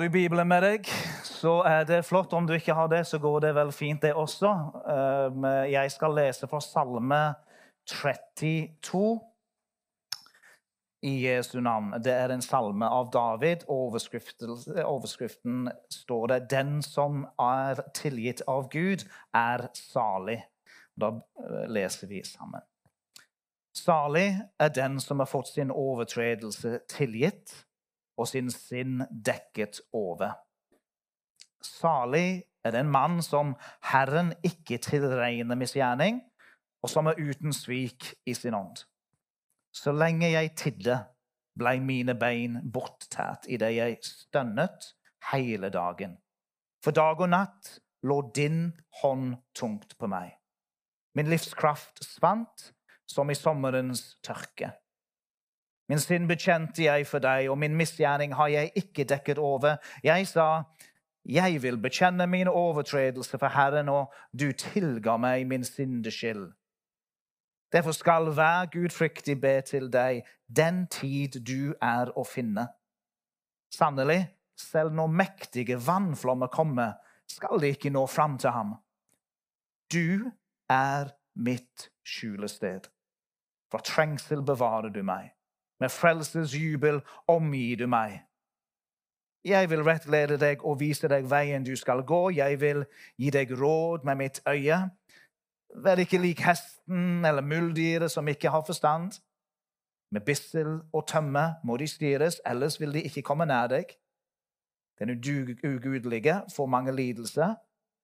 Har du Bibelen med deg, så er det flott. Om du ikke har det, så går det vel fint, det også. Um, Jeg skal lese fra Salme 32 i Jesu navn. Det er en salme av David. Overskriften, overskriften står det 'Den som er tilgitt av Gud, er salig'. Da eh, leser vi sammen. Salig er den som har fått sin overtredelse tilgitt og sin sinn dekket over. Salig er den mann som Herren ikke tilregner misgjerning, og som er uten svik i sin ånd. Så lenge jeg tidde, blei mine bein borttært idet jeg stønnet hele dagen. For dag og natt lå din hånd tungt på meg. Min livskraft svant som i sommerens tørke. Min synd bekjente jeg for deg, og min misgjerning har jeg ikke dekket over. Jeg sa, jeg vil bekjenne min overtredelse for Herren, og du tilga meg min syndeskyld. Derfor skal hver gudfryktig be til deg den tid du er å finne. Sannelig, selv når mektige vannflommer kommer, skal de ikke nå fram til ham. Du er mitt skjulested. Fra trengsel bevarer du meg. Med frelsens jubel omgir du meg. Jeg vil rettlede deg og vise deg veien du skal gå. Jeg vil gi deg råd med mitt øye. Vær ikke lik hesten eller muldyret som ikke har forstand. Med bissel og tømme må de styres, ellers vil de ikke komme nær deg. Den ugudelige får mange lidelser,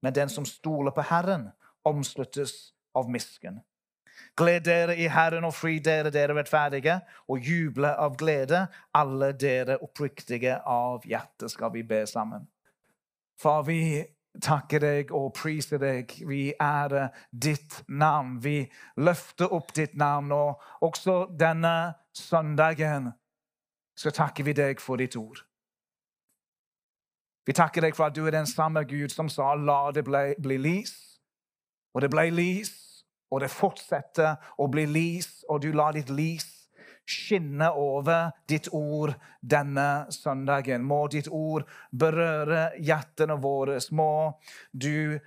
men den som stoler på Herren, omsluttes av miskunn. Gled dere i Herren og fri dere, dere rettferdige, og juble av glede, alle dere oppriktige av hjerte, skal vi be sammen. Far, vi takker deg og priser deg. Vi ærer ditt navn. Vi løfter opp ditt navn. Og også denne søndagen så takker vi deg for ditt ord. Vi takker deg for at du er den samme Gud som sa 'la det bli, bli lys', og det ble lys og det fortsetter å bli lys, og du lar ditt lys skinne over ditt ord denne søndagen. Må ditt ord berøre hjertene våre. Må du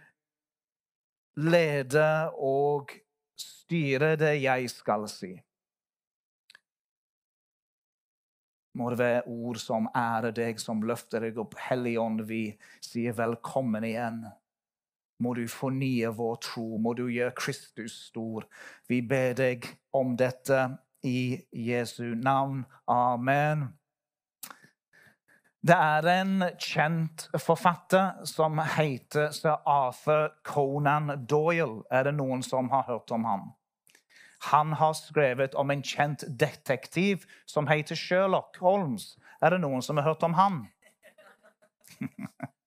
lede og styre det jeg skal si. Må det være ord som ærer deg, som løfter deg opp. Helligånd, vi sier velkommen igjen må du fornye vår tro, må du gjøre Kristus stor. Vi ber deg om dette i Jesu navn. Amen. Det er en kjent forfatter som heter Sir Arthur Conan Doyle. Er det noen som har hørt om ham? Han har skrevet om en kjent detektiv som heter Sherlock Holmes. Er det noen som har hørt om ham?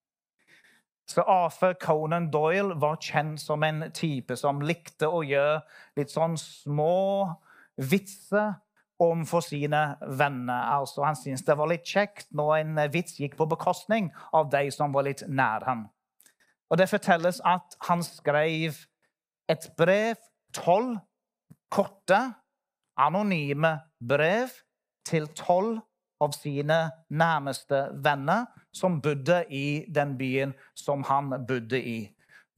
Så Arthur Conan Doyle var kjent som en type som likte å gjøre litt sånn små vitser overfor sine venner. Altså, han syntes det var litt kjekt når en vits gikk på bekostning av de som var litt nær ham. Og Det fortelles at han skrev et brev, tolv korte, anonyme brev, til tolv av sine nærmeste venner som bodde i den byen som han bodde i.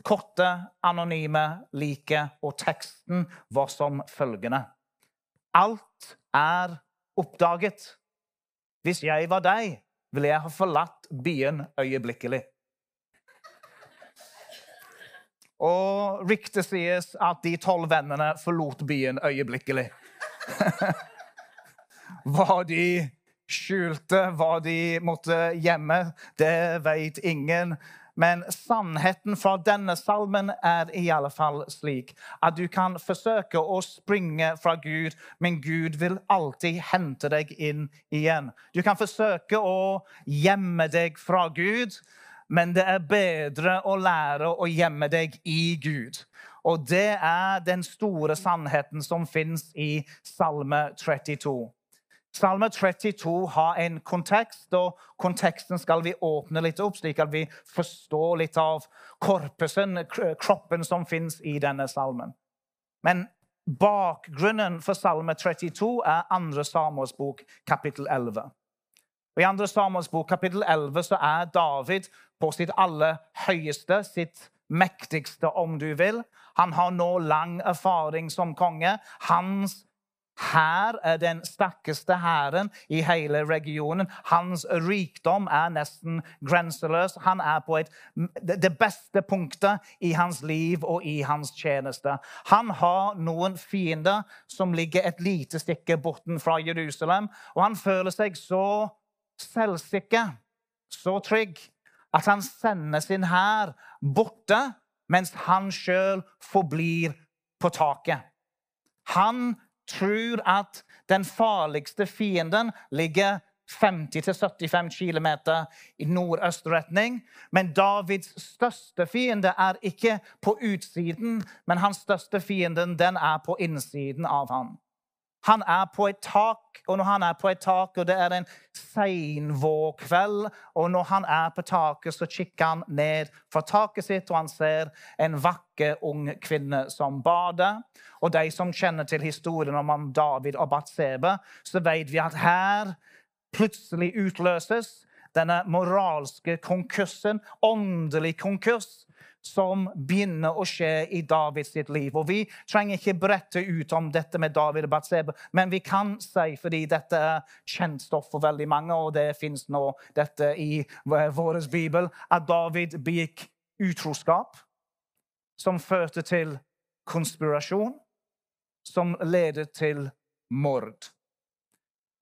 Korte, anonyme, like, og teksten var som følgende. Alt er oppdaget. Hvis jeg var deg, ville jeg ha forlatt byen øyeblikkelig. Og ryktet sies at de tolv vennene forlot byen øyeblikkelig. var de skjulte hva de måtte gjemme, det vet ingen. Men sannheten fra denne salmen er i alle fall slik at du kan forsøke å springe fra Gud, men Gud vil alltid hente deg inn igjen. Du kan forsøke å gjemme deg fra Gud, men det er bedre å lære å gjemme deg i Gud. Og det er den store sannheten som fins i Salme 32. Salme 32 har en kontekst, og konteksten skal vi åpne litt opp, slik at vi forstår litt av korpusen, kroppen som fins i denne salmen. Men bakgrunnen for Salme 32 er andre Samuels bok, kapittel 11. Og I 2. Samuels bok, kapittel 11, så er David på sitt aller høyeste, sitt mektigste, om du vil. Han har nå lang erfaring som konge. Hans hær er den sterkeste hæren i hele regionen. Hans rikdom er nesten grenseløs. Han er på et, det beste punktet i hans liv og i hans tjeneste. Han har noen fiender som ligger et lite stykke bortenfra Jerusalem, og han føler seg så selvsikker, så trygg, at han sender sin hær borte, mens han sjøl forblir på taket. Han tror at den farligste fienden ligger 50-75 km i nordøstretning. Men Davids største fiende er ikke på utsiden, men hans største fienden den er på innsiden av ham. Han er på et tak, og når han er på et tak, og det er en seinvårkveld, og når han er på taket, så kikker han ned fra taket sitt, og han ser en vakker, ung kvinne som bader. Og de som kjenner til historien om David og Batsebe, så vet vi at her plutselig utløses denne moralske konkursen, åndelig konkurs, som begynner å skje i Davids liv. Og Vi trenger ikke brette ut om dette med David og Batseba, men vi kan si, fordi dette er kjent stoff for veldig mange, og det fins nå dette i vår bibel, at David begikk utroskap, som førte til konspirasjon, som ledet til mord.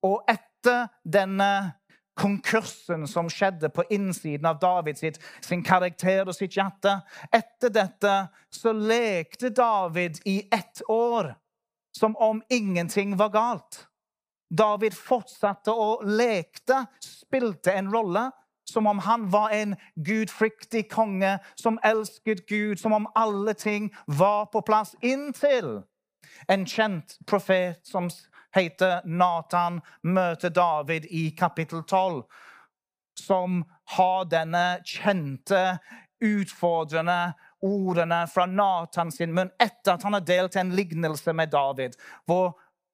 Og etter denne konkursen som skjedde på innsiden av David sitt, sin karakter og sitt hjerte. Etter dette så lekte David i ett år som om ingenting var galt. David fortsatte å lekte, spilte en rolle som om han var en gudfryktig konge som elsket Gud, som om alle ting var på plass, inntil en kjent profet som heter Nathan, møter David i kapittel 12, som har denne kjente, utfordrende ordene fra Nathan sin munn etter at han har delt en lignelse med David, hvor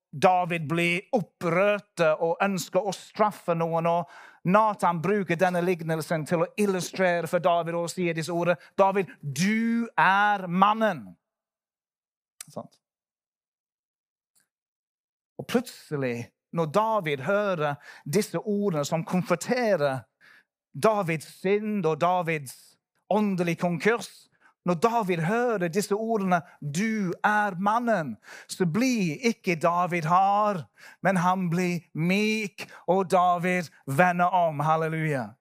David blir opprørt og ønsker å straffe noen. og Nathan bruker denne lignelsen til å illustrere for David og sier disse ordene. David, du er mannen. Sånn. Og plutselig, når David hører disse ordene som konfronterer Davids synd og Davids åndelige konkurs Når David hører disse ordene 'Du er mannen', så blir ikke David hard, men han blir myk, og David vender om. Halleluja.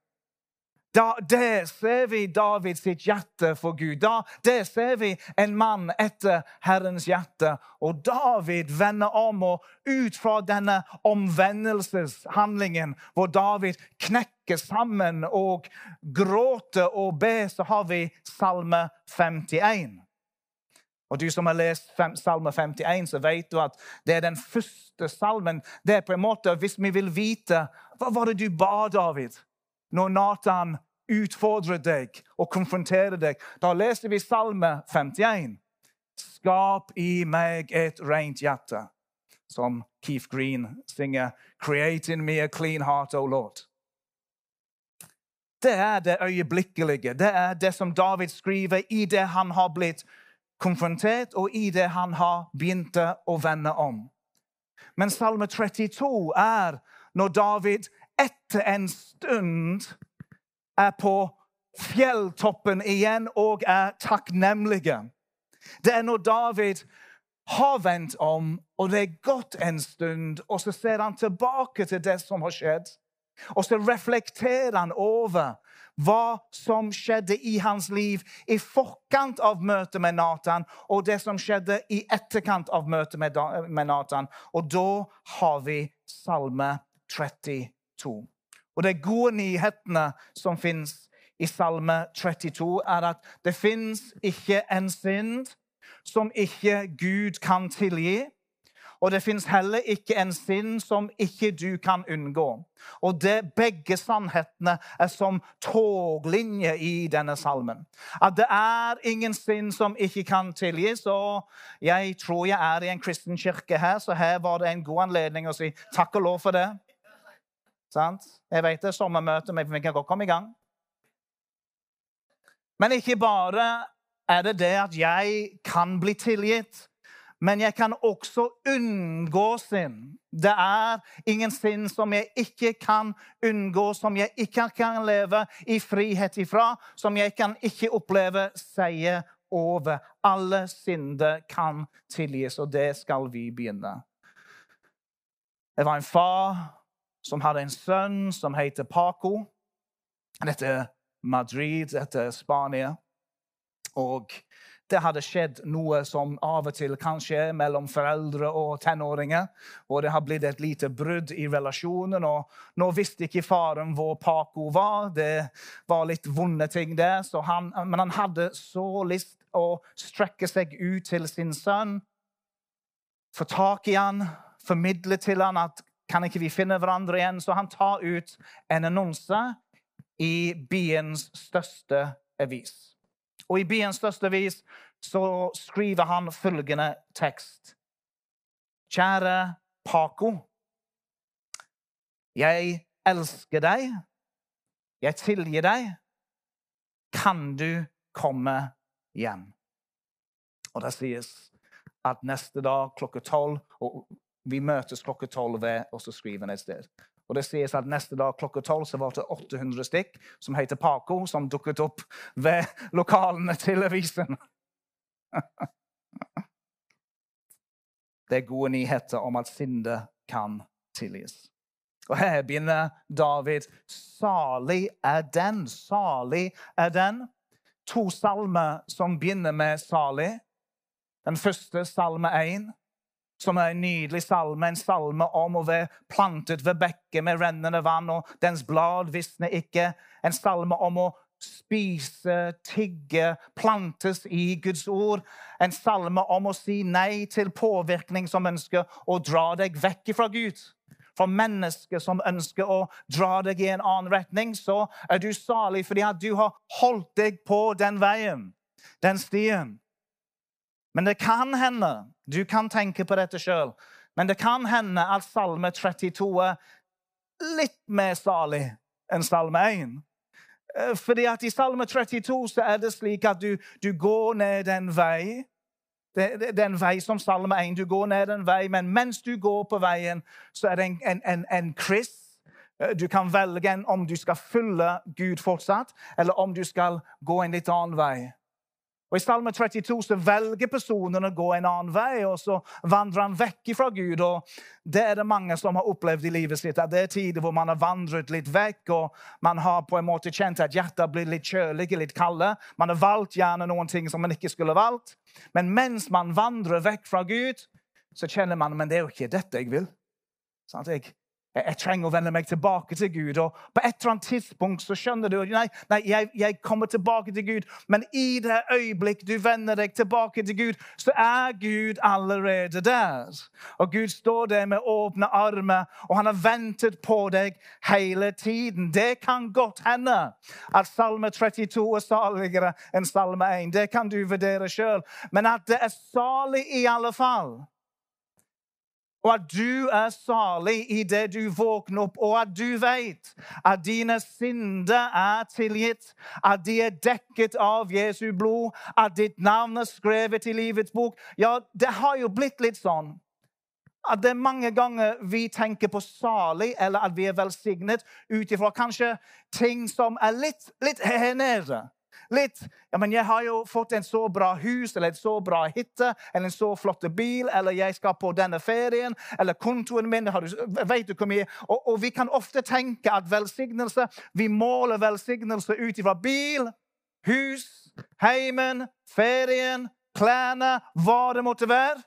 Da, der ser vi Davids hjerte for Gud. Da, der ser vi en mann etter Herrens hjerte. Og David vender om, og ut fra denne omvendelseshandlingen, hvor David knekker sammen og gråter og ber, så har vi Salme 51. Og du som har lest Salme 51, så vet du at det er den første salmen. Det er på en måte, Hvis vi vil vite hva var det du ba, David? når Nathan utfordrer deg og konfrontere deg. Da leser vi Salme 51. Skap i meg et rent hjerte. Som Keith Green synger. Create in me a clean heart, O Lord. Det er det øyeblikkelige. Det er det som David skriver i det han har blitt konfrontert, og i det han har begynt å vende om. Men Salme 32 er når David etter en stund er på fjelltoppen igjen og er takknemlige. Det er når David har vendt om, og det er gått en stund, og så ser han tilbake til det som har skjedd. Og så reflekterer han over hva som skjedde i hans liv i forkant av møtet med Nathan, og det som skjedde i etterkant av møtet med Nathan. Og da har vi Salme 32. Og de gode nyhetene som fins i Salme 32, er at det fins ikke en synd som ikke Gud kan tilgi. Og det fins heller ikke en synd som ikke du kan unngå. Og det, begge sannhetene er som toglinje i denne salmen. At det er ingen synd som ikke kan tilgis. Og jeg tror jeg er i en kristen kirke her, så her var det en god anledning å si takk og lov for det. Sant? Jeg vet det er sommermøte, men vi kan godt komme i gang. Men ikke bare er det det at jeg kan bli tilgitt, men jeg kan også unngå synd. Det er ingen synd som jeg ikke kan unngå, som jeg ikke kan leve i frihet ifra, som jeg kan ikke oppleve seier over. Alle synder kan tilgis, og det skal vi begynne. Det var en far som hadde en sønn som heter Paco. Dette er Madrid, dette er Spania. Og det hadde skjedd noe som av og til kan skje mellom foreldre og tenåringer. Og det har blitt et lite brudd i relasjonen. og Nå visste ikke faren hvor Paco var. Det var litt vonde ting der. Han, men han hadde så lyst å strekke seg ut til sin sønn. Få tak i han, formidle til han at kan ikke vi finne hverandre igjen? Så han tar ut en annonse i byens største avis. Og i byens største avis så skriver han følgende tekst. Kjære Paco. Jeg elsker deg. Jeg tilgir deg. Kan du komme hjem? Og det sies at neste dag klokka tolv Vi møtes klokka tolv og så skriver han et sted. Og det sies at Neste dag klokka tolv var det 800 stykk som heter Paco, som dukket opp ved lokalene til avisen. Det er gode nyheter om at Sinde kan tilgis. Og her begynner David. Salig er den, salig er den. To salmer som begynner med salig. Den første, salme 1 som er en nydelig salme, en salme om å være plantet ved bekker med rennende vann, og dens blad visner ikke. En salme om å spise, tigge, plantes i Guds ord. En salme om å si nei til påvirkning som ønsker å dra deg vekk fra Gud. For mennesker som ønsker å dra deg i en annen retning, så er du salig fordi at du har holdt deg på den veien, den stien. Men det kan hende Du kan tenke på dette sjøl. Men det kan hende at Salme 32 er litt mer salig enn Salme 1. Eh, fordi at I Salme 32 så er det slik at du, du går ned en vei. Det, er en vei som Salme 1. Du går ned en vei, men mens du går på veien, så er det en, en, en, en kryss. Eh, du kan velge om du skal følge Gud fortsatt, eller om du skal gå en litt annen vei. Og I Salme 32 så velger personen å gå en annen vei, og så vandrer han vekk fra Gud. og Det er det mange som har opplevd i livet sitt. at Det er tider hvor man har vandret litt vekk, og man har på en måte kjent at hjertet blitt litt kjølig, litt kalde. Man har valgt gjerne noen ting som man ikke skulle valgt. Men mens man vandrer vekk fra Gud, så kjenner man men det er jo ikke dette jeg vil. Sånn jeg, jeg trenger å vende meg tilbake til Gud. Og på et eller annet tidspunkt så skjønner du nei, nei jeg, jeg, kommer tilbake til Gud. Men i det øyeblikk du vender deg tilbake til Gud, så er Gud allerede der. Og Gud står der med åpne armer, og han har ventet på deg hele tiden. Det kan godt hende at Salme 32 er saligere enn Salme 1. Det kan du vurdere sjøl. Men at det er salig i alle fall og at du er salig det du våkner opp, og at du vet at dine synder er tilgitt, at de er dekket av Jesu blod, at ditt navn er skrevet i livets bok. Ja, det har jo blitt litt sånn at det er mange ganger vi tenker på salig, eller at vi er velsignet ut ifra kanskje ting som er litt, litt her nede litt ja, men 'Jeg har jo fått en så bra hus eller et så bra hytte eller en så flott bil', eller 'jeg skal på denne ferien', eller 'kontoen min har du, vet du hvor mye og, og vi kan ofte tenke at velsignelse Vi måler velsignelse ut ifra bil, hus, heimen, ferien, klærne, hva det måtte være.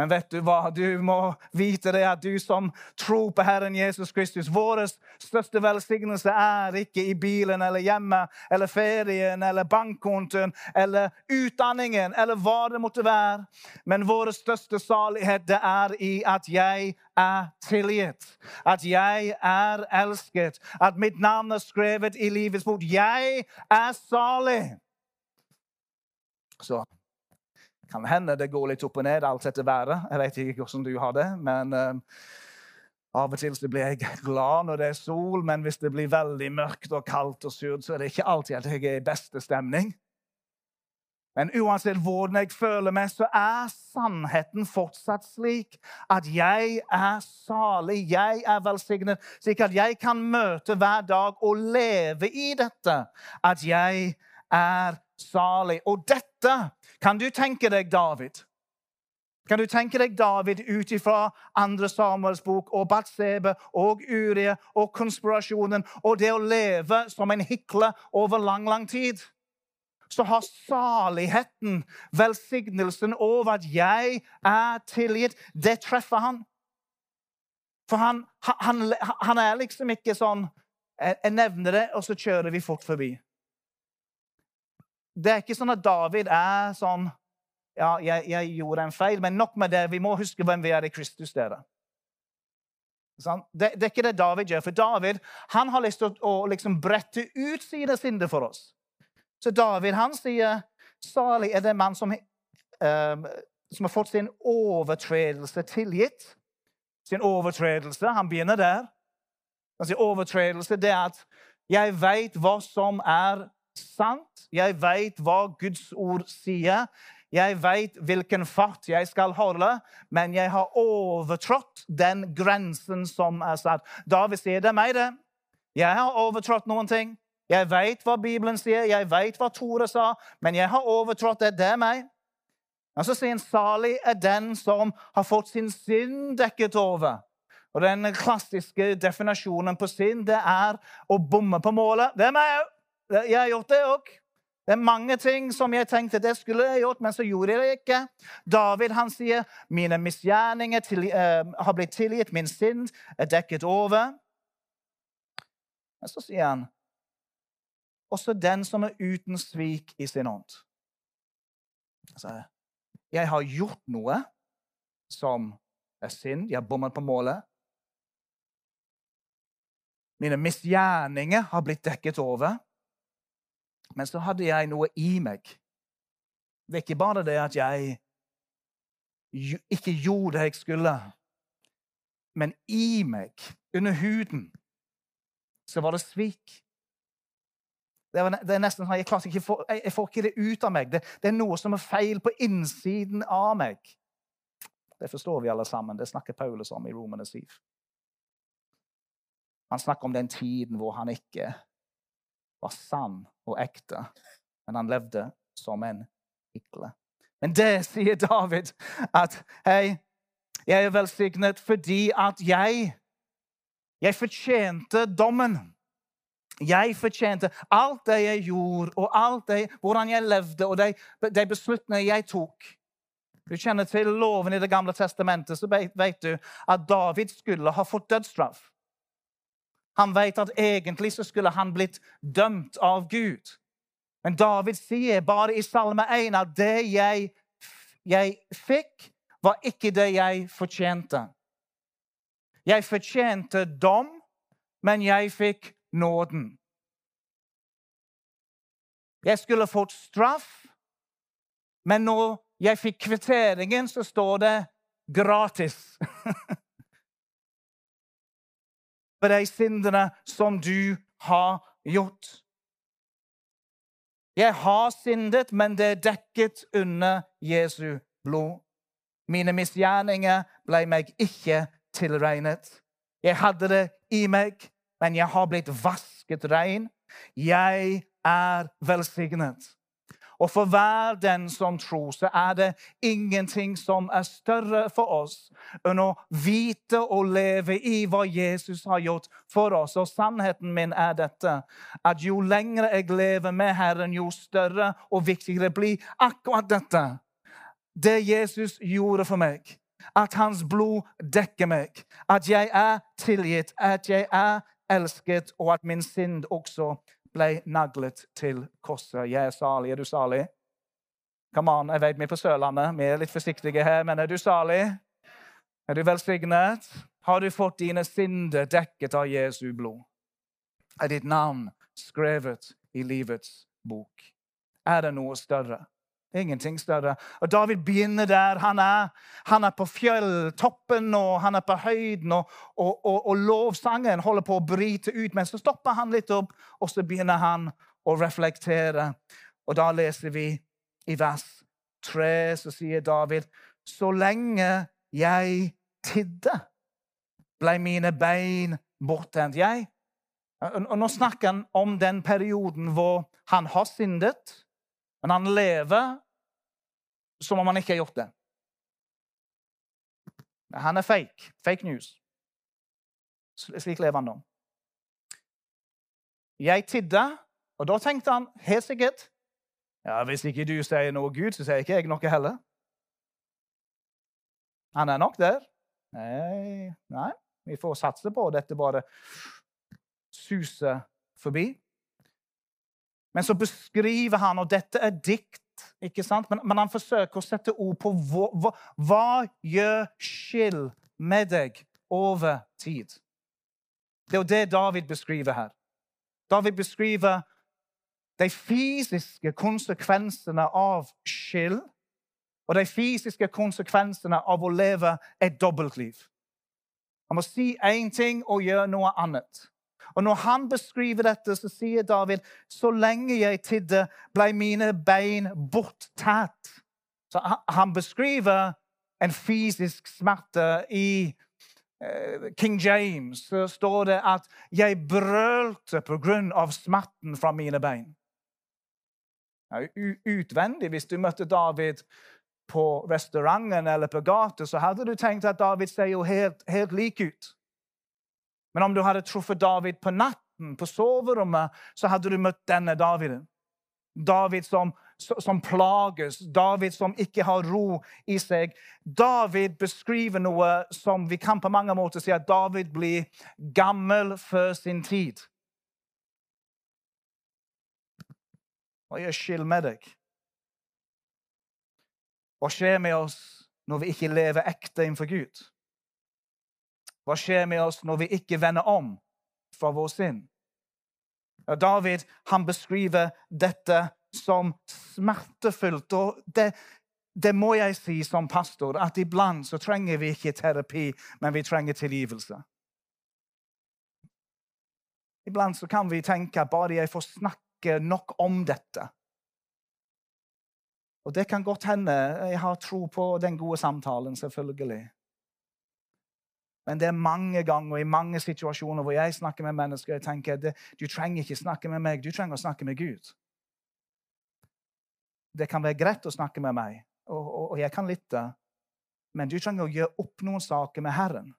Men vet du hva? Du må vite det at du som tror på Herren Jesus Kristus Vår største velsignelse er ikke i bilen eller hjemme eller ferien eller bankkontoen eller utdanningen eller hva det måtte være. Men vår største salighet det er i at jeg er tilgitt. At jeg er elsket. At mitt navn er skrevet i livets bok. Jeg er salig. Så kan hende det går litt opp og ned alt etter været. Jeg vet ikke hvordan du har det. Men uh, Av og til blir jeg glad når det er sol, men hvis det blir veldig mørkt og kaldt og surt, så er det ikke alltid at jeg er i beste stemning. Men uansett hvordan jeg føler meg, så er sannheten fortsatt slik at jeg er salig, jeg er velsignet, slik at jeg kan møte hver dag og leve i dette. At jeg er salig. Og dette kan du tenke deg, David. Kan du tenke deg David ut ifra andre Samuels bok og Batsebe og Urie og konspirasjonen og det å leve som en hikle over lang, lang tid? Så har saligheten, velsignelsen over at jeg er tilgitt, det treffer han. For han, han, han er liksom ikke sånn Jeg nevner det, og så kjører vi fort forbi. Det er ikke sånn at David er sånn ja, jeg, jeg, gjorde en feil, men nok med det. Vi må huske hvem vi er i Kristus. dere. Det, det, er ikke det David gjør. For David han har lyst til å, å liksom brette ut sine synder for oss. Så David han sier salig er det mann som, um, som har fått sin overtredelse tilgitt. Sin overtredelse. Han begynner der. Han sier overtredelse det er at jeg veit hva som er sant. Jeg veit hva Guds ord sier. Jeg veit hvilken fart jeg skal holde, men jeg har overtrådt den grensen som er satt. David sier det er meg, det. Jeg har overtrådt noen ting. Jeg veit hva Bibelen sier, jeg veit hva Tore sa, men jeg har overtrådt det. Det er meg. Og så sier han salig er den som har fått sin synd dekket over. Og Den klassiske definasjonen på synd det er å bomme på målet. Det er meg òg. Jeg har gjort det òg. Det er mange ting som jeg tenkte det skulle jeg gjort, men så gjorde jeg det ikke. David han sier mine misgjerninger til, uh, har blitt tilgitt, min synd er dekket over. Men så sier han også den som er uten svik i sin ånd. Altså, jeg har gjort noe som er synd. Jeg har bommet på målet. Mine misgjerninger har blitt dekket over. Men så hadde jeg noe i meg. Det er ikke bare det at jeg ikke gjorde det jeg skulle, men i meg, under huden, så var det svik. Det, var, det er nesten sånn, jeg, jeg, jeg, får ikke det ut av meg. Det, det, er noe som er feil på innsiden av meg. Det forstår vi alle sammen. Det snakker Paulus om i Romerne 7. Han snakker om den tiden hvor han ikke var sann og ekte, men han levde som en hykle. Men det sier David, at hei, jeg er velsignet fordi at jeg Jeg fortjente dommen. Jeg fortjente alt det jeg gjorde, og alt det, hvordan jeg levde, og de, de beslutningene jeg tok. Du kjenner til loven i Det gamle testamentet, så vet du at David skulle ha fått dødsstraff. Han vet at egentlig så skulle han blitt dømt av Gud. Men David sier bare i Salme 1 at det jeg, jeg fikk, var ikke det jeg fortjente. Jeg fortjente dom, men jeg fikk nåden. Jeg skulle fått straff, men når jeg fikk kvitteringen, så står det gratis. for de syndene som du har gjort. Jeg har syndet, men det er dekket under Jesu blod. Mine misgjerninger ble meg ikke tilregnet. Jeg hadde det i meg, men jeg har blitt vasket rein. Jeg er velsignet. Og for hver den som tror, så er det ingenting som er større for oss enn å vite og leve i hva Jesus har gjort for oss. Og sannheten min er dette, at jo lengre jeg lever med Herren, jo større og viktigere blir akkurat dette. Det Jesus gjorde for meg. At hans blod dekker meg. At jeg er tilgitt, at jeg er elsket, og at min synd også ble naglet til korset. Jeg er salig. Er du salig? Come on, jeg vet vi er på Sørlandet. Vi er litt forsiktige her, men er du salig? Er du velsignet? Har du fått dine synder dekket av Jesu blod? Er ditt navn skrevet i livets bok? Er det noe større? Ingenting større. Og David begynner der. Han er, han er på fjelltoppen og han er på høyden, og, og, og, og, lovsangen holder på å bryte ut. Men så stopper han litt opp, og så begynner han å reflektere. Og da leser vi i vers 3, så sier David, så lenge jeg tidde, ble mine bein borttent. Jeg og Nå snakker han om den perioden hvor han har syndet, men han lever som om han ikke har gjort det. Han er fake. Fake news. Slik lever han da. Jeg tidde, og da tenkte han helt sikkert ja, Hvis ikke du sier noe Gud, så sier ikke jeg noe heller. Han er nok der. Nei, nei, vi får satse på dette bare suser forbi. Men så beskriver han, og dette er dikt, ikke sant? Men, men han forsøker å sette ord på hva, hva, hva gjør skill med deg over tid. Det er jo det David beskriver her. David beskriver de fysiske konsekvensene av skill og de fysiske konsekvensene av å leve et dobbeltliv. Han må si én ting og gjøre noe annet. Og Når han beskriver dette, så sier David så lenge jeg tidde, ble mine bein borttatt. Så Han beskriver en fysisk smerte. I uh, King James så står det at 'jeg brølte på grunn av smerten fra mine bein'. Utvendig, hvis du møtte David på restauranten eller på gata, så hadde du tenkt at David ser jo helt, helt lik ut. Men om du hadde truffet David på natten, på soverommet, så hadde du møtt denne Daviden. David som, som, plages, David som ikke har ro i seg. David beskriver noe som vi kan på mange måter si at David blir gammel før sin tid. Hva gjør skyld med deg? Hva skjer med oss når vi ikke lever ekte innenfor Gud? Hva skjer med oss når vi ikke vender om fra vår synd? David han beskriver dette som smertefullt. og det, det må jeg si som pastor, at iblant så trenger vi ikke terapi, men vi trenger tilgivelse. Iblant så kan vi tenke at bare jeg får snakke nok om dette, og det kan godt hende. Jeg har tro på den gode samtalen, selvfølgelig. Men det er mange ganger og i mange situasjoner hvor jeg snakker med mennesker jeg tenker at du trenger ikke snakke med meg, du trenger å snakke med Gud. Det kan være greit å snakke med meg, og, og, og jeg kan lytte, men du trenger å gjøre opp noen saker med Herren.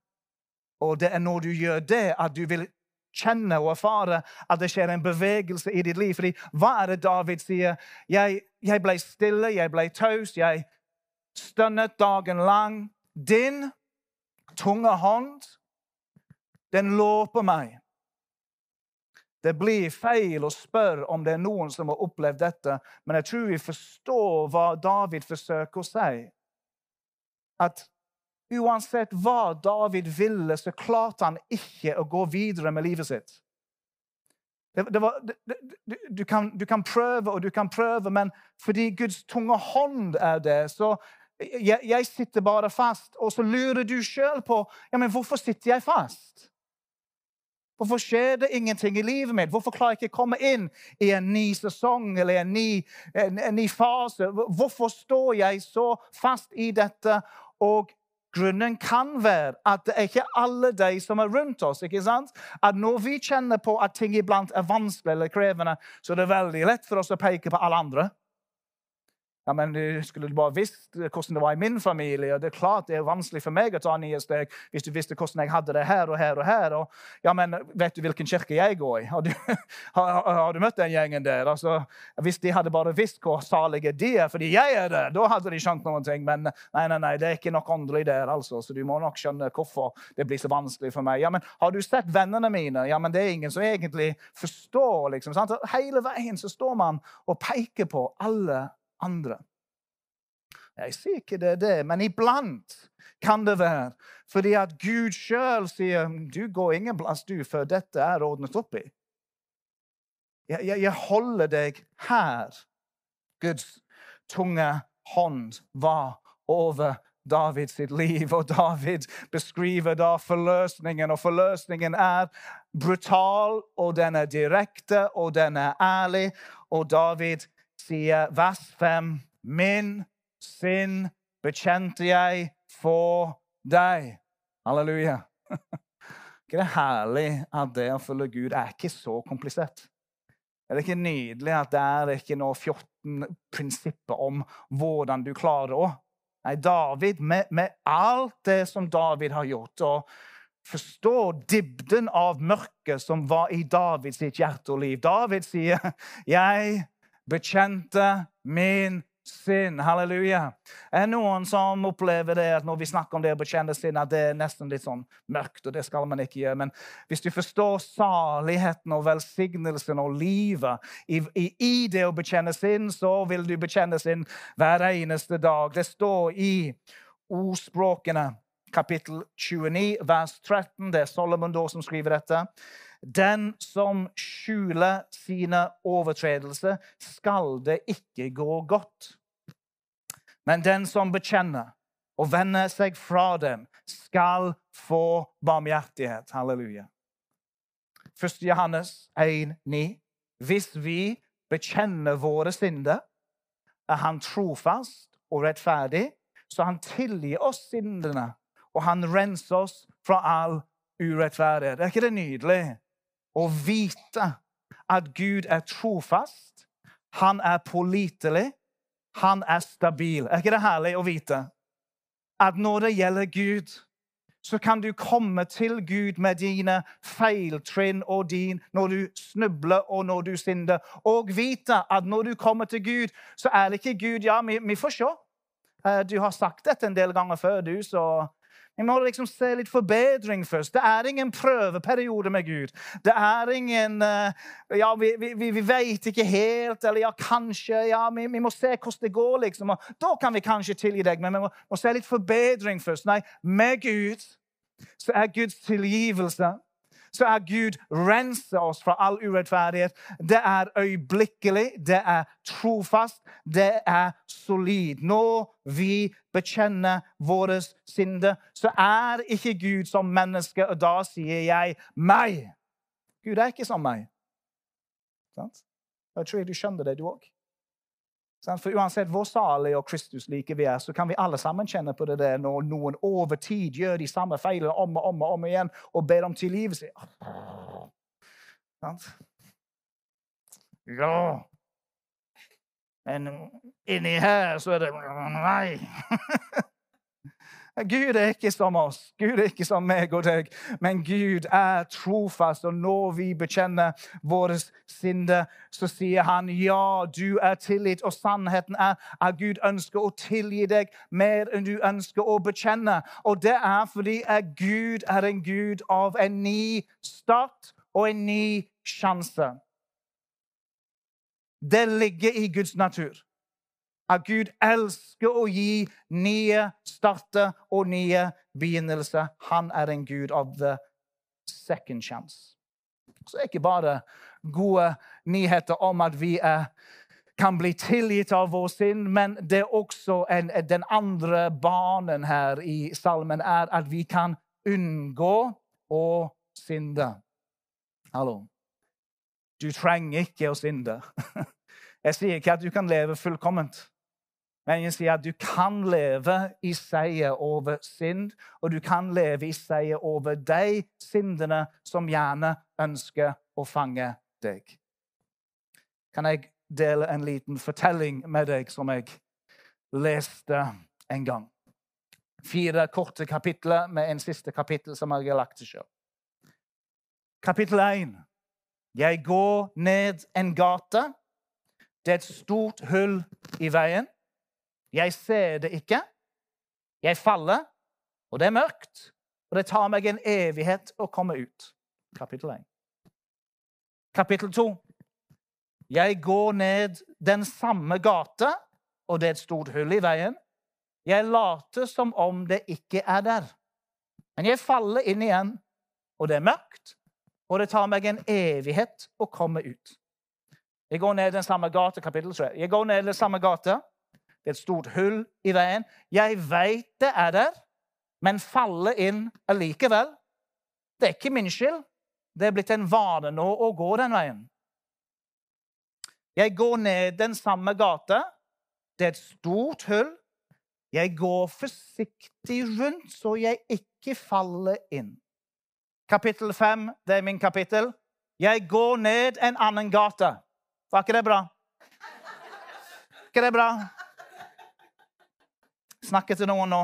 Og det er når du gjør det, at du vil kjenne og erfare at det skjer en bevegelse i ditt liv. Fordi hva er det David sier? Jeg, jeg ble stille, jeg ble taus, jeg stønnet dagen lang. Din tunge hånd, den lå på meg. Det blir feil å spørre om det er noen som har opplevd dette, men jeg tror vi forstår hva David forsøker å si. At Uansett hva David ville, så klarte han ikke å gå videre med livet sitt. Det, det var, det, du, kan, du, kan, prøve og du kan prøve, men fordi Guds tunge hånd er det, så jeg, jeg sitter bare fast. Og så lurer du sjøl på ja, men hvorfor sitter jeg fast. Hvorfor skjer det ingenting i livet mitt? Hvorfor klarer jeg ikke å komme inn i en ny sesong eller en ny, en, en ny fase? Hvorfor står jeg så fast i dette? Og Grunnen kan være at det er ikke alle de som er rundt oss. ikke sant? At Når vi kjenner på at ting iblant er vanskelig eller krevende, så er det veldig lett for oss å peke på alle andre. Ja, men du skulle bare visst hvordan det var i min familie. og Det er klart det er vanskelig for meg å ta nye steg hvis du visste hvordan jeg hadde det her og her. og her. Og, ja, men Vet du hvilken kirke jeg går i? Har du, har, har du møtt den gjengen der? Altså, hvis de hadde bare visst hvor salige de er fordi jeg er der, da hadde de skjønt noen ting. Men nei, nei, nei, det er ikke nok åndelig der, altså. Så du må nok skjønne hvorfor det blir så vanskelig for meg. Ja, men Har du sett vennene mine? Ja, men det er ingen som egentlig forstår. liksom, sant? Hele veien så står man og peker på alle andre. Jeg sier ikke det, det, men iblant kan det være fordi at Gud sjøl sier du går ingen plass du før dette er ordnet opp i. Jeg, jeg, jeg holder deg her. Guds tunge hånd var over Davids sitt liv. Og David beskriver da forløsningen, og forløsningen er brutal, og den er direkte, og den er ærlig. Og David sier, vers 5, min synd bekjente jeg for deg. Halleluja. ikke det herlig at det å følge Gud er ikke så komplisert? Er det ikke nydelig at det er ikke noe 14 prinsipper om hvordan du klarer det? Nei, David, med, med, alt det som David har gjort, og forstå dybden av mørket som var i Davids hjerte og liv David sier, 'Jeg bekjente min synd. Halleluja. Er det noen som opplever det at når vi snakker om det å bekjenne synd, at det er nesten litt sånn mørkt, og det skal man ikke gjøre. Men hvis du forstår saligheten og velsignelsen og livet i, i, i det å bekjenne synd, så vil du bekjenne synd hver eneste dag. Det står i ordspråkene kapittel 29, vers 13. Det er Solomon da som skriver dette. Den som skjuler sine overtredelser, skal det ikke gå godt. Men den som bekjenner og vender seg fra dem, skal få barmhjertighet. Halleluja. 1. Johannes 1,9. Hvis vi bekjenner våre synder, er han trofast og rettferdig, så han tilgir oss syndene, og han renser oss fra all urettferdighet. Er ikke det nydelig? Å vite at Gud er trofast, han er pålitelig, han er stabil. Er ikke det herlig å vite? At når det gjelder Gud, så kan du komme til Gud med dine feiltrinn og din når du snubler og når du synder. Og vite at når du kommer til Gud, så er det ikke Gud Ja, vi, vi får se. Eh, du har sagt dette en del ganger før, du, så vi må liksom se litt forbedring først. Det er ingen prøveperiode med Gud. Det er ingen eh, Ja, vi, vi, vi vet ikke helt, eller ja, kanskje ja, vi, vi, må se hvordan det går, liksom. Og da kan vi kanskje tilgi deg, men vi må, må se litt forbedring først. Nei, med Gud så er Guds tilgivelse så er Gud renser oss fra all urettferdighet. Det er øyeblikkelig, det er trofast, det er solid. Når vi bekjenner våre synder, så er ikke Gud som menneske, og da sier jeg meg. Gud er ikke som meg. Jeg tror jeg du skjønner det, du òg. For uansett hvor salige og Kristus like vi er, så kan vi alle sammen kjenne på det der når noen over tid gjør de samme feilene om og om og om igjen og ber om tilgivelse. Ja Men inni her så er det Nei. Gud er ikke som oss. Gud er ikke som meg og deg. Men Gud er trofast, og når vi bekjenner våre synder, så sier han ja, du er tilgitt. Og sannheten er at Gud ønsker å tilgi deg mer enn du ønsker å bekjenne. Og det er fordi Gud er en Gud av en ny start og en ny sjanse. Det ligger i Guds natur at Gud elsker å gi nye starter og nye begynnelser. Han er en gud av the second chance. Så det er ikke bare gode nyheter om at vi er, kan bli tilgitt av vår synd, men det er også en, den andre banen her i salmen er at vi kan unngå å synde. Hallo. Du trenger ikke å synde. Jeg sier ikke at du kan leve fullkomment. Men sier at du kan leve i seier over synd, og du kan leve i seier over de syndene som gjerne ønsker å fange deg. Kan jeg dele en liten fortelling med deg som jeg leste en gang? Fire korte kapitler med en siste kapittel som jeg har lagt til sjøl. Kapittel 1. Jeg går ned en gate. Det er et stort hull i veien. Jeg ser det ikke. Jeg faller, og det er mørkt. Og det tar meg en evighet å komme ut. Kapittel 1. Kapittel 2. Jeg går ned den samme gata, og det er et stort hull i veien. Jeg later som om det ikke er der. Men jeg faller inn igjen, og det er mørkt, og det tar meg en evighet å komme ut. Jeg går ned den samme gata, kapittel 3. Jeg går ned den samme gata, Det er et stort hull i veien. Jeg veit det er der, men faller inn allikevel. Det er ikke min skyld. Det er blitt en vane nå å gå den veien. Jeg går ned den samme gata. Det er et stort hull. Jeg går forsiktig rundt så jeg ikke faller inn. Kapittel fem, det er min kapittel. Jeg går ned en annen gate. Var ikke det bra? ikke det bra? Snakker til noen nå.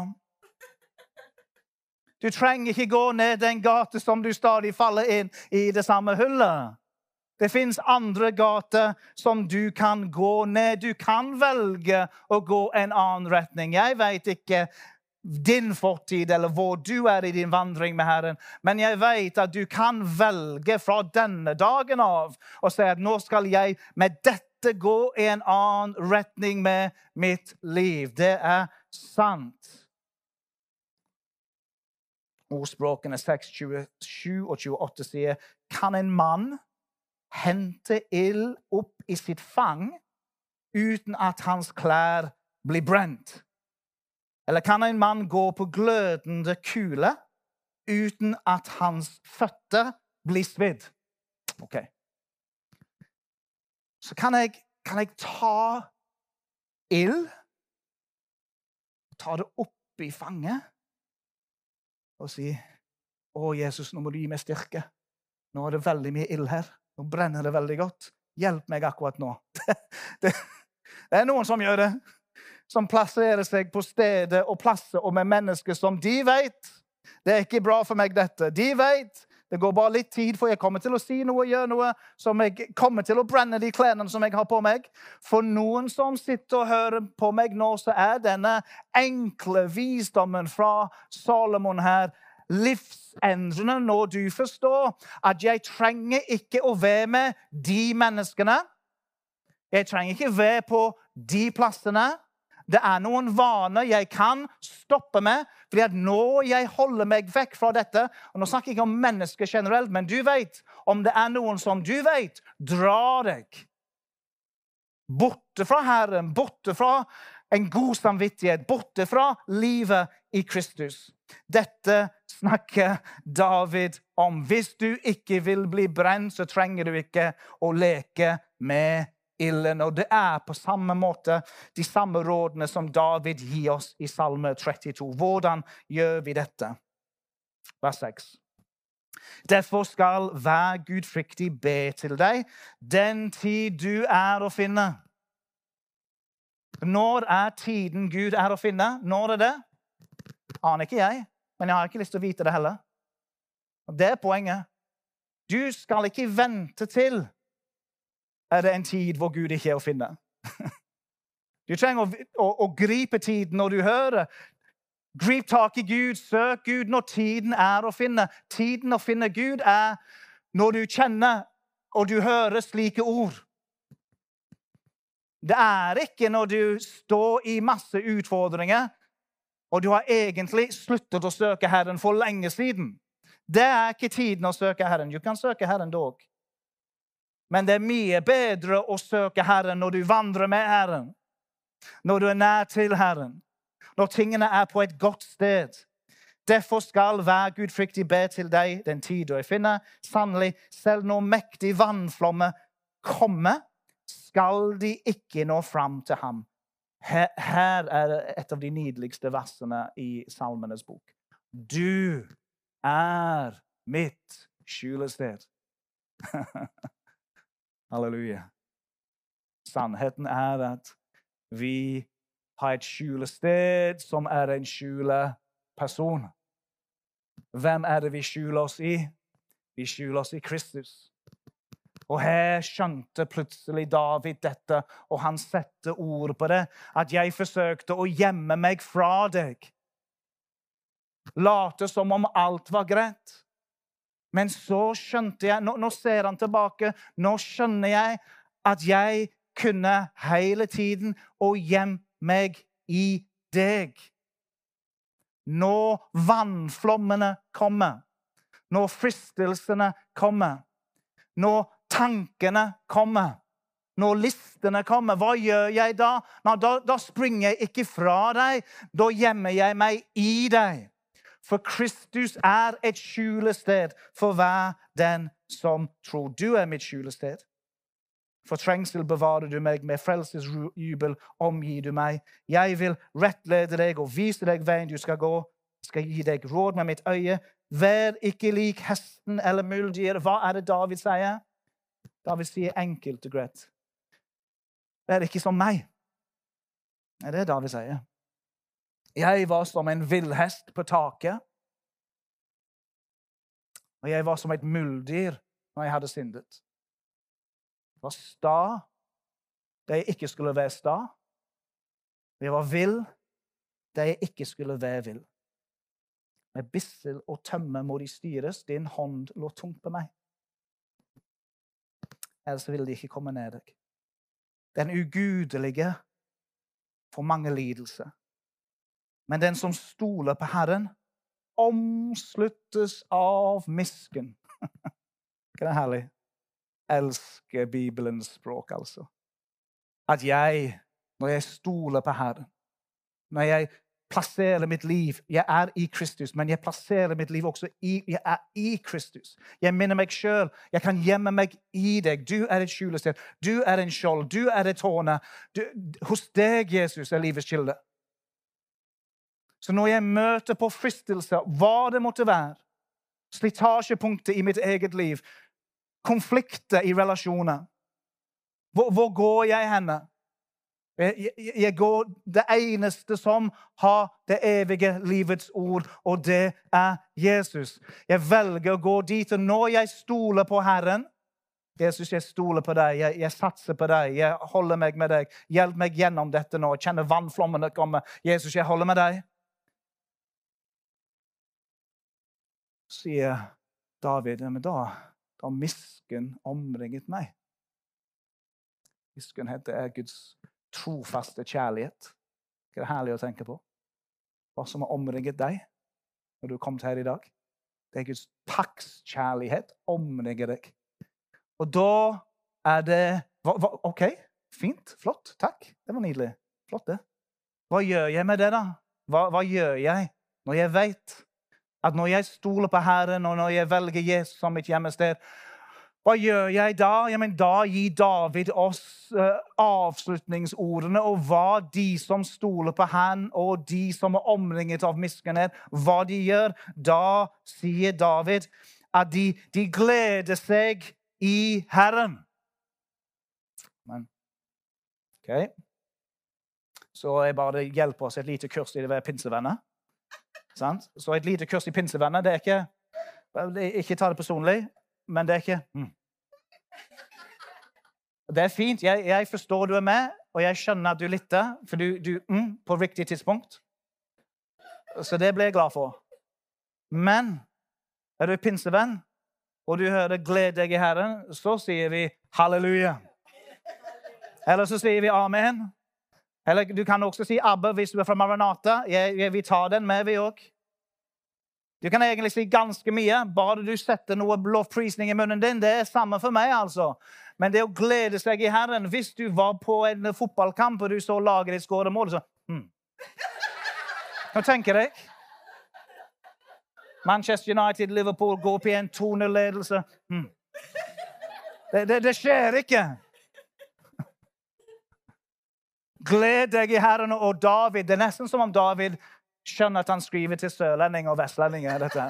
Du trenger ikke gå ned den gate som du stadig faller inn i det samme hullet. Det fins andre gater som du kan gå ned. Du kan velge å gå en annen retning. Jeg vet ikke din fortid eller hvor du er i din vandring med Herren, men jeg vet at du kan velge fra denne dagen av og si at nå skal jeg med dette gå i en annen retning med mitt liv. Det er sant. Ordspråkene 6, 27 og 28 sier Kan en mann hente ild opp i sitt fang uten at hans klær blir brent? Eller kan en mann gå på glødende kule uten at hans føtter blir svidd? OK. Så kan jeg, kan jeg ta ild, ta det opp i fanget og si Å, Jesus, nå må du gi meg styrke. Nå er det veldig mye ild her. Nå brenner det veldig godt. Hjelp meg akkurat nå. Det, det, det er noen som gjør det. Som plasserer seg på stedet og plasser og med mennesker som de vet Det er ikke bra for meg, dette. De vet det går bare litt tid, for jeg kommer til å si noe gjøre noe som jeg kommer til å brenne de klærne som jeg har på meg. For noen som sitter og hører på meg nå, så er denne enkle visdommen fra Salomon her livsendrende når du forstår at jeg trenger ikke å være med de menneskene. Jeg trenger ikke være på de plassene. Det er noen vaner jeg kan stoppe med. fordi at nå jeg holder meg vekk fra dette og Nå snakker jeg ikke om mennesker generelt, men du vet om det er noen som du vet drar deg borte fra Herren, borte fra en god samvittighet, borte fra livet i Kristus. Dette snakker David om. Hvis du ikke vil bli brent, så trenger du ikke å leke med ilden. Og det er på samme måte de samme rådene som David gir oss i Salme 32. Hvordan gjør vi dette? Vers 6. Derfor skal hver gudfryktig be til deg den tid du er å finne. Når er tiden Gud er å finne? Når er det? Aner ikke jeg, men jeg har ikke lyst til å vite det heller. Det er poenget. Du skal ikke vente til er det en tid hvor Gud ikke er å finne. Du trenger å, å, å gripe tiden når du hører. Grip tak i Gud, søk Gud når tiden er å finne. Tiden å finne Gud er når du kjenner og du hører slike ord. Det er ikke når du står i masse utfordringer og du har egentlig sluttet å søke Herren for lenge siden. Det er ikke tiden å søke Herren. Du kan søke Herren dog. Men det er mye bedre å søke Herren når du vandrer med Herren. Når du er nær til Herren. Når tingene er på et godt sted. Derfor skal hver gudfryktig be til deg den tid du finner. Sannelig, selv når mektig vannflomme kommer, skal de ikke nå fram til ham. Her, er et av de nydeligste versene i Salmenes bok. Du er mitt skjulested. Halleluja. Sannheten er at vi har et skjulested som er en skjuleperson. Hvem er det vi skjuler oss i? Vi skjuler oss i Kristus. Og her skjønte plutselig David dette, og han satte ord på det. At jeg forsøkte å gjemme meg fra deg. Late som om alt var greit. Men så skjønte jeg nå, nå, ser han tilbake. Nå skjønner jeg at jeg kunne hele tiden å gjemme meg i deg. Når vannflommene kommer, når fristelsene kommer, når tankene kommer, når listene kommer, hva gjør jeg da? Nå, da? Da springer jeg ikke fra deg. Da gjemmer jeg meg i deg. For Kristus er et skjulested for hver den som tror. Du er mitt skjulested. For trengsel bevarer du meg, med frelsesjubel omgir du meg. Jeg vil rettlede deg og vise deg veien du skal gå. Skal gi deg råd med mitt øye. Vær ikke lik hesten eller muldyret. Hva er det David sier? David sier enkelt og greit. Vær ikke som meg. Det er det David sier. Jeg var som en villhest på taket. Og jeg var som et muldyr når jeg hadde syndet. Jeg var sta der jeg ikke skulle være sta. Jeg var vill der jeg ikke skulle være vill. Med bissel og tømme må de styres, din hånd lå tungt på meg. Ellers vil de ikke komme ned deg. Den ugudelige får mange lidelser. Men den som stoler på Herren, omsluttes av misken. Ikke det herlig? Elsker Bibelens språk, altså. At jeg, når jeg stoler på Herren, når jeg plasserer mitt liv Jeg er i Kristus, men jeg plasserer mitt liv også i Jeg er i Kristus. Jeg minner meg sjøl. Jeg kan gjemme meg i deg. Du er et skjulested. Du er en skjold. Du er et tårn. Hos deg, Jesus, er livets kilde. Så når jeg møter på fristelser, hva det måtte være, slitasjepunktet i mitt eget liv, konflikter i relasjoner Hvor, hvor går jeg henne? Jeg, jeg, går det eneste som har det evige livets ord, og det er Jesus. Jeg velger å gå dit. Og når jeg stoler på Herren Jesus, jeg stoler på deg, jeg, jeg, satser på deg, jeg holder meg med deg. Hjelp meg gjennom dette nå. Jeg kjenner vannflommene komme. Jesus, jeg holder med deg. Sier David, men da har misken omringet meg. Miskunnhet er Guds trofaste kjærlighet. Det er herlig å tenke på. Hva som har omringet deg når du har kommet her i dag. Det er Guds takkskjærlighet omringer deg. Og da er det OK, fint, flott, takk. Det var nydelig. Flott, det. Hva gjør jeg med det, da? Hva, hva gjør jeg når jeg veit at når jeg stoler på Herren, og når jeg velger Jesus som mitt hjemmested, hva gjør jeg da? Ja, men da gir David oss uh, avslutningsordene og hva de som stoler på Han, og de som er omringet av miskunnhet, hva de gjør. Da sier David at de, de gleder seg i Herren. Men, OK. Så jeg bare hjelper oss et lite kurs i det ved pinsevenner. Sant? Så et lite kurs i pinsevenner det er ikke Ikke ta det personlig, men det er ikke mm. Det er fint. Jeg, jeg, forstår du er med, og jeg skjønner at du lytter for du, du mm, på riktig tidspunkt. Så det ble jeg glad for. Men er du pinsevenn, og du hører 'gled deg i Herren', så sier vi halleluja. Eller så sier vi amen. Eller du kan også si Abba hvis du er fra Maranata. Vi tar den med, vi òg. Du kan egentlig si ganske mye, bare du setter noe lovprisning i munnen din. Det er samme for meg, altså. Men det å glede seg i Herren Hvis du var på en fotballkamp og du så laget ditt skåre mål, så hmm. Nå tenker jeg. Manchester United, Liverpool går i en 2-0-ledelse. Hmm. Det, det, det skjer ikke. Gled deg i Herren og David. Det er nesten som om David skjønner at han skriver til sørlendinger og vestlendinger. dette.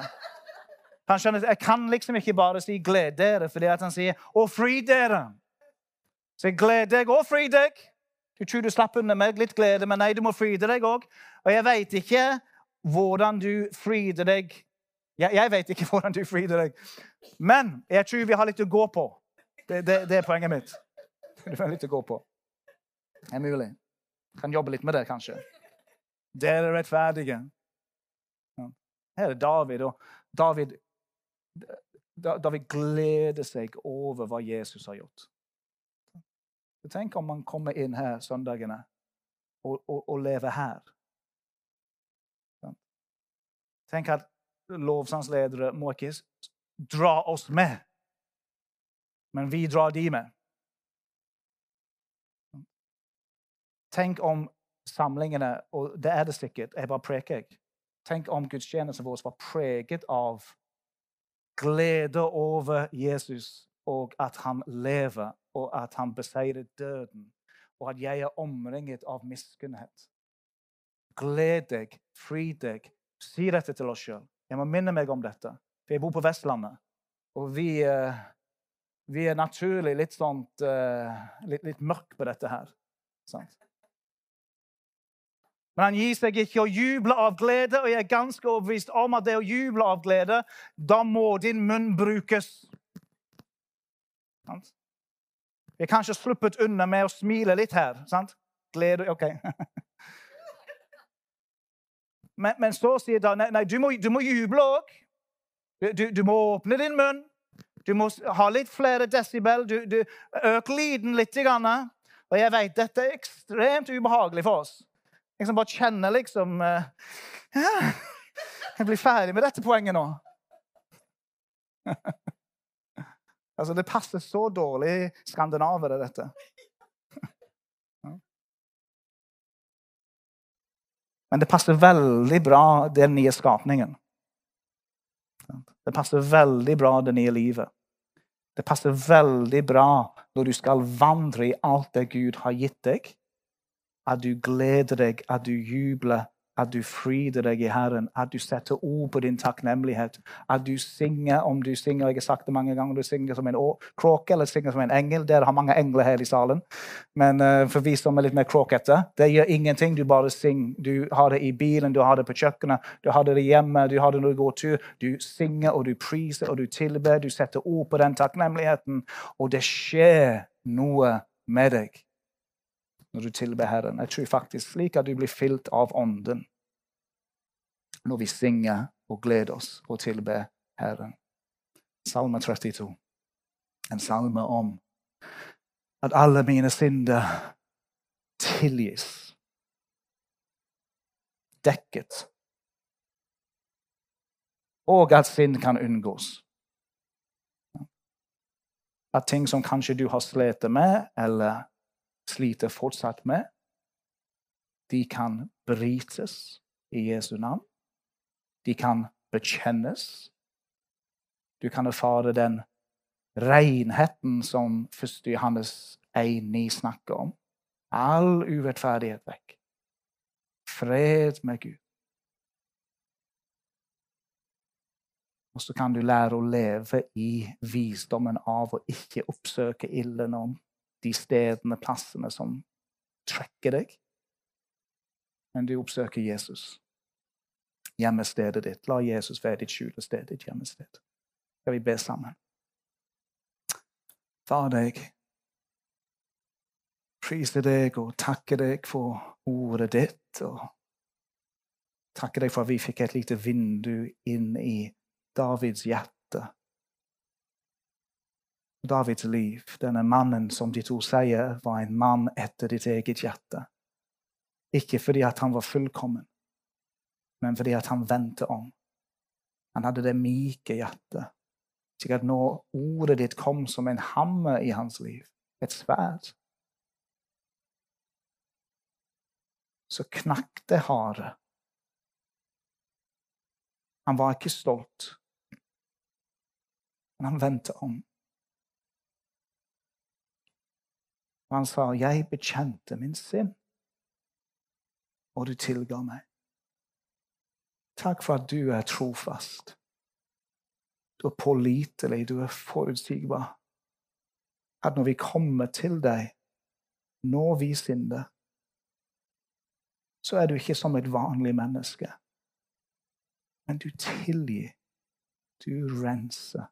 Han skjønner, Jeg kan liksom ikke bare si 'gled dere', fordi han sier 'og fri dere'. Så gled deg og fri deg. Du tror du slapp unna med litt glede, men nei, du må fryde deg òg. Og jeg vet ikke hvordan du fryder deg. Jeg, jeg vet ikke hvordan du fryder deg, men jeg tror vi har litt å gå på. Det, det, det er poenget mitt. Du har litt å gå på. Er mulig. Kan jobbe litt med det, kanskje. Dere er rettferdige. Her er David, og David, David gleder seg over hva Jesus har gjort. Tenk om man kommer inn her søndagene og, og, og lever her. Tenk at lovsangsledere må ikke dra oss med, men vi drar de med. Tenk om samlingene, og det er det sikkert, jeg bare preker jeg. Tenk om gudstjenesten vår var preget av glede over Jesus og at han lever, og at han beseirer døden, og at jeg er omringet av miskunnhet. Gled deg, fri deg. Si dette til oss sjøl. Jeg må minne meg om dette. For jeg bor på Vestlandet, og vi, uh, vi er naturlig litt sånn uh, litt, litt mørk på dette her. Sant? Men han gir seg ikke å juble av glede, og jeg er ganske overbevist om at det å juble av glede, da må din munn brukes. Sant? Vi har kanskje sluppet unna med å smile litt her. sant? Glede OK. men, men, så sier da nei, nei du, må, du må juble òg. Du, du, må åpne din munn. Du må ha litt flere desibel. Du, du Øk lyden litt. Grann. Og jeg vet dette er ekstremt ubehagelig for oss. Jeg som bare kjenner liksom uh, ja, Jeg blir ferdig med dette poenget nå. Altså, Det passer så dårlig skandinavere, dette. Men det passer veldig bra den nye skapningen. Det passer veldig bra det nye livet. Det passer veldig bra når du skal vandre i alt det Gud har gitt deg. At du gleder deg, at du jubler, at du fryder deg i Herren, at du setter ord på din takknemlighet. At du synger om du synger Jeg har sagt det mange ganger, du synger som en kråke eller synger som en engel. Dere har mange engler her i salen. Men uh, for vi som er litt mer kråkete, det gjør ingenting. Du bare synger. Du har det i bilen, du har det på kjøkkenet, du har det hjemme, du har det når du går tur. Du synger og du priser og du tilber. Du setter ord på den takknemligheten, og det skjer noe med deg når du tilber Herren. Jeg tror faktisk slik at du blir fylt av Ånden når vi synger og gleder oss og tilber Herren. Salme 32. En salme om at alle mine synder tilgis. Dekket. Og at synd kan unngås. At ting som kanskje du har slitt med, eller sliter fortsatt med, de kan brytes i Jesu navn. De kan bekjennes. Du kan erfare den renheten som 1. Johannes 1,9 snakker om. All urettferdighet vekk. Fred med Gud. Og så kan du lære å leve i visdommen av å ikke oppsøke ilden om de stedene, plassene som trekker deg. Men du oppsøker Jesus. Hjemmestedet ditt. La Jesus være ditt skjulested, ditt hjemmested. Skal vi be sammen? Far deg, priser deg og takker deg for ordet ditt. og Takker deg for at vi fikk et lite vindu inn i Davids hjerte. Davids liv, denne mannen som de to sier var en mann etter ditt eget hjerte. Ikke fordi han var fullkommen, men fordi han vendte om. Han hadde det myke hjertet, slik at når ordet ditt kom som en hammer i hans liv, et sverd, så knakk det harde. Han var ikke stolt, men han vendte om. Og han sa, 'Jeg bekjente min synd, og du tilga meg.' Takk for at du er trofast. Du er pålitelig, du er forutsigbar. At når vi kommer til deg, når vi synder, så er du ikke som et vanlig menneske. Men du tilgir. Du renser.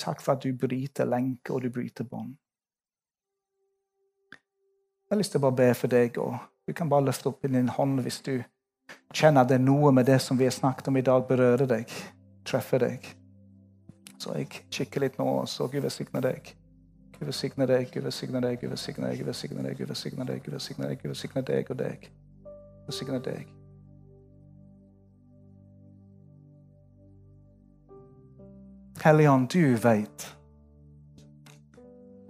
Takk for at du bryter lenker og du bryter bånd. Jeg har lyst til å bare be for deg, og du kan bare løfte opp i din hånd hvis du kjenner at det er noe med det som vi har snakket om i dag, berører deg, treffer deg. Så jeg kikker litt nå, så Gud velsigne deg. Gud velsigne deg, Gud velsigne deg, Gud velsigne deg, Gud velsigne deg, Gud velsigne deg, Gud velsigne deg, Gud velsigne deg og deg. Gud velsigne deg. Hellige Ånd, du veit.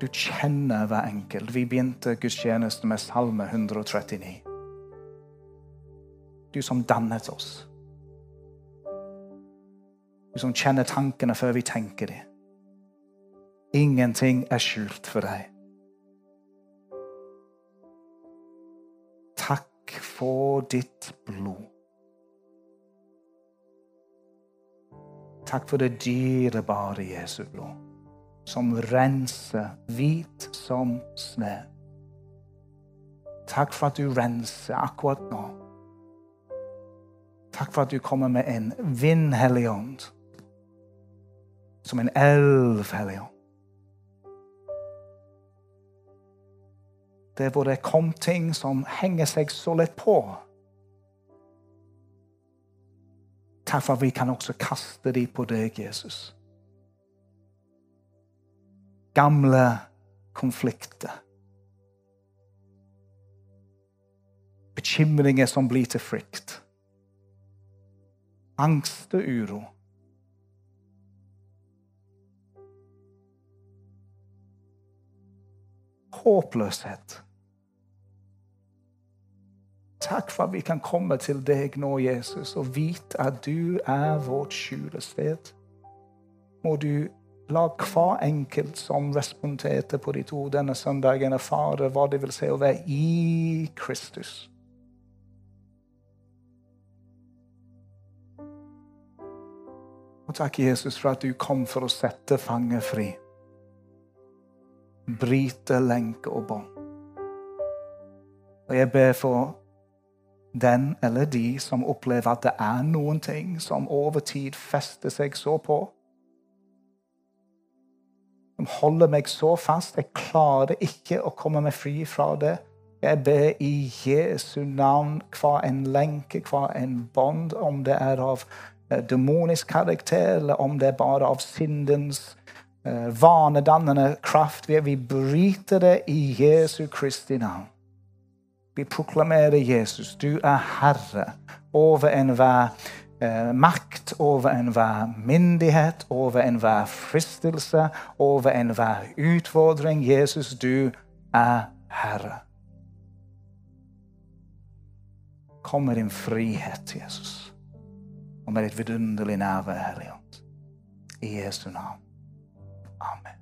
Du kjenner hver enkelt. Vi begynte gudstjenesten med Salme 139. Du som dannet oss. Du som kjenner tankene før vi tenker dem. Ingenting er skjult for deg. Takk for ditt blod. Takk for det dyrebare Jesu blod, som renser hvit som snø. Takk for at du renser akkurat nå. Takk for at du kommer med en vind, Ånd. Som en elv, Hellige Ånd. Det er hvor det kom ting som henger seg så lett på. Takk for at vi kan også kaste dem på deg, Jesus. Gamle konflikter. Bekymringer som blir til frykt. Angst og uro. Håpløshet. Takk for at vi kan komme til deg nå, Jesus, og vite at du er vårt skjulested. Må du la hver enkelt som responderte på de to denne søndagen, erfare hva det vil si å være i Kristus. Og takk, Jesus, for at du kom for å sette fanger fri. Bryte lenker og bånd. Og jeg ber for den eller de som opplever at det er noen ting som over tid fester seg så på. Som holder meg så fast. Jeg klarer ikke å komme meg fri fra det. Jeg ber i Jesu navn hver en lenke, hver en bånd, om det er av eh, demonisk karakter, eller om det er bare av syndens eh, vanedannende kraft. Vi bryter det i Jesu Kristi navn. Vi proklamerer Jesus. Du er herre over enhver eh, makt, over enhver myndighet, over enhver fristelse, over enhver utfordring. Jesus, du er herre. Kom med din frihet, Jesus, og med ditt vidunderlige nærvær, Hellige Ånd. I Jesu navn. Amen.